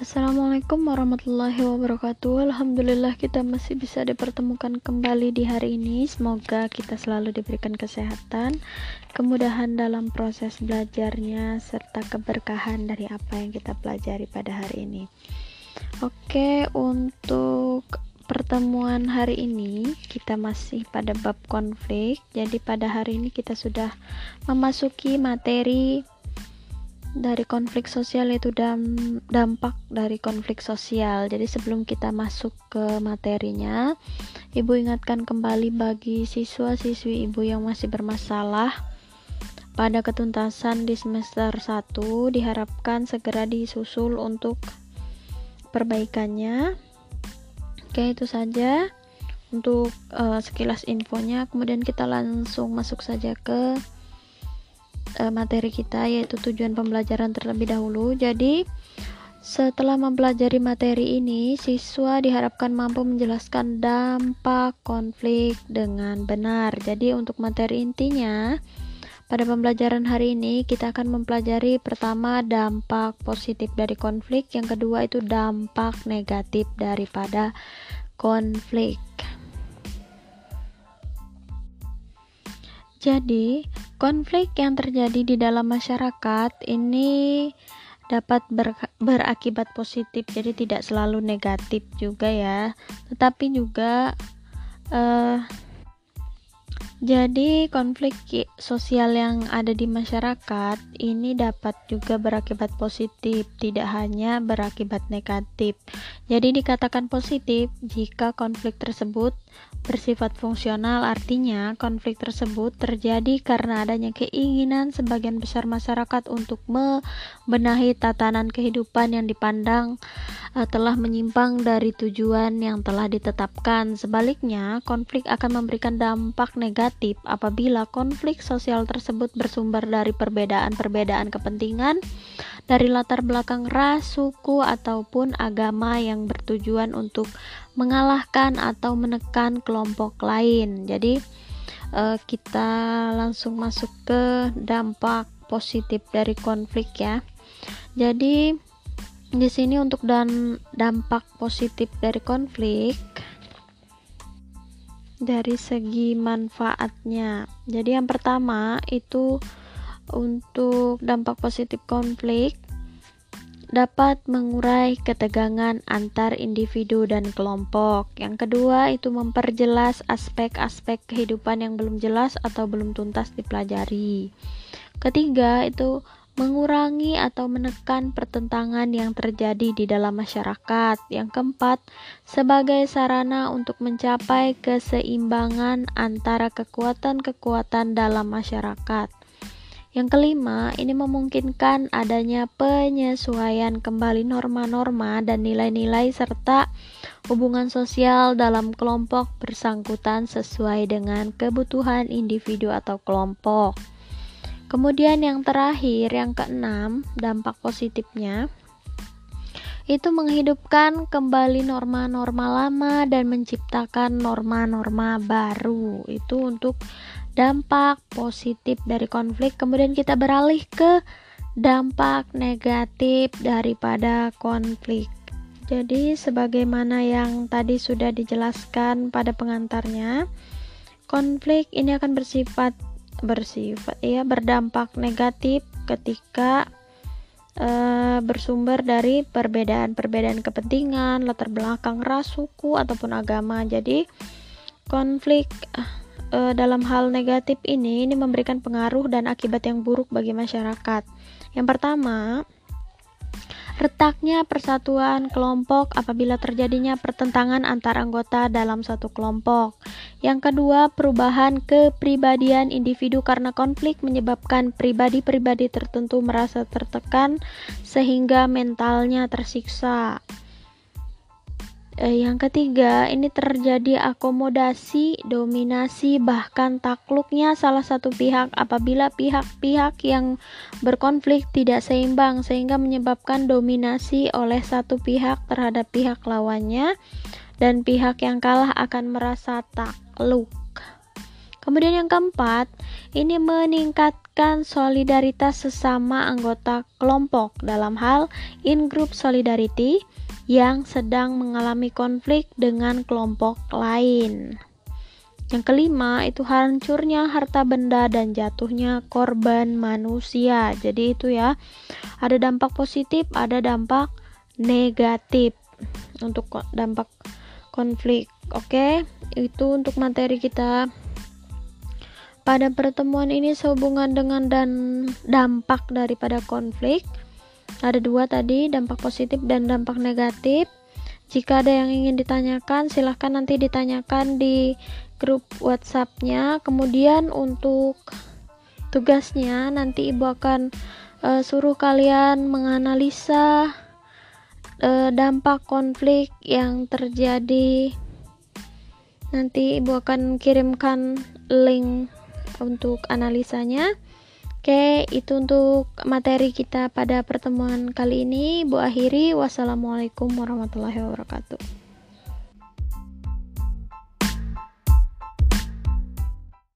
Assalamualaikum warahmatullahi wabarakatuh. Alhamdulillah kita masih bisa dipertemukan kembali di hari ini. Semoga kita selalu diberikan kesehatan Kemudahan dalam proses belajarnya Serta keberkahan dari apa yang kita pelajari pada hari ini. Oke untuk pertemuan hari ini kita masih pada bab konflik. Jadi pada hari ini kita sudah memasuki materi dari konflik sosial itu dam, dampak dari konflik sosial. Jadi sebelum kita masuk ke materinya, Ibu ingatkan kembali bagi siswa-siswi Ibu yang masih bermasalah pada ketuntasan di semester 1 diharapkan segera disusul untuk perbaikannya. Oke, itu saja untuk uh, sekilas infonya. Kemudian kita langsung masuk saja ke uh, materi kita yaitu tujuan pembelajaran terlebih dahulu. Jadi setelah mempelajari materi ini, siswa diharapkan mampu menjelaskan dampak konflik dengan benar. Jadi untuk materi intinya pada pembelajaran hari ini kita akan mempelajari pertama dampak positif dari konflik, yang kedua itu dampak negatif daripada konflik. Jadi, konflik yang terjadi di dalam masyarakat ini dapat ber, berakibat positif, jadi tidak selalu negatif juga ya, tetapi juga uh, jadi konflik sosial yang ada di masyarakat ini dapat juga berakibat positif, tidak hanya berakibat negatif. Jadi dikatakan positif jika konflik tersebut bersifat fungsional artinya konflik tersebut terjadi karena adanya keinginan sebagian besar masyarakat untuk membenahi tatanan kehidupan yang dipandang uh, telah menyimpang dari tujuan yang telah ditetapkan. Sebaliknya, konflik akan memberikan dampak negatif apabila konflik sosial tersebut bersumber dari perbedaan-perbedaan kepentingan dari latar belakang ras, suku ataupun agama yang bertujuan untuk mengalahkan atau menekan kelompok lain. Jadi uh, kita langsung masuk ke dampak positif dari konflik ya. Jadi di sini untuk dan dampak positif dari konflik dari segi manfaatnya. Jadi yang pertama itu untuk dampak positif konflik dapat mengurai ketegangan antar individu dan kelompok. Yang kedua, itu memperjelas aspek-aspek kehidupan yang belum jelas atau belum tuntas dipelajari. Ketiga, itu mengurangi atau menekan pertentangan yang terjadi di dalam masyarakat. Yang keempat, sebagai sarana untuk mencapai keseimbangan antara kekuatan-kekuatan dalam masyarakat. Yang kelima, ini memungkinkan adanya penyesuaian kembali norma-norma dan nilai-nilai serta hubungan sosial dalam kelompok bersangkutan sesuai dengan kebutuhan individu atau kelompok. Kemudian yang terakhir, yang keenam, dampak positifnya itu menghidupkan kembali norma-norma lama dan menciptakan norma-norma baru. Itu untuk dampak positif dari konflik kemudian kita beralih ke dampak negatif daripada konflik jadi sebagaimana yang tadi sudah dijelaskan pada pengantarnya konflik ini akan bersifat bersifat ya berdampak negatif ketika uh, bersumber dari perbedaan-perbedaan kepentingan, latar belakang ras, suku ataupun agama. Jadi konflik e, dalam hal negatif ini ini memberikan pengaruh dan akibat yang buruk bagi masyarakat. Yang pertama, retaknya persatuan kelompok apabila terjadinya pertentangan antar anggota dalam satu kelompok. Yang kedua, perubahan kepribadian individu karena konflik menyebabkan pribadi-pribadi tertentu merasa tertekan sehingga mentalnya tersiksa. Eh, yang ketiga, ini terjadi akomodasi, dominasi, bahkan takluknya salah satu pihak apabila pihak-pihak yang berkonflik tidak seimbang sehingga menyebabkan dominasi oleh satu pihak terhadap pihak lawannya dan pihak yang kalah akan merasa takluk. Kemudian yang keempat, ini meningkatkan solidaritas sesama anggota kelompok dalam hal in-group solidarity yang sedang mengalami konflik dengan kelompok lain. Yang kelima itu hancurnya harta benda dan jatuhnya korban manusia. Jadi itu ya, ada dampak positif, ada dampak negatif untuk dampak konflik. Oke, itu untuk materi kita pada pertemuan ini sehubungan dengan dan dampak daripada konflik. Ada dua tadi, dampak positif dan dampak negatif. Jika ada yang ingin ditanyakan, silahkan nanti ditanyakan di grup WhatsApp-nya. Kemudian untuk tugasnya nanti ibu akan uh, suruh kalian menganalisa uh, dampak konflik yang terjadi. Nanti ibu akan kirimkan link untuk analisanya. Oke, itu untuk materi kita pada pertemuan kali ini. Bu akhiri, wassalamualaikum warahmatullahi wabarakatuh.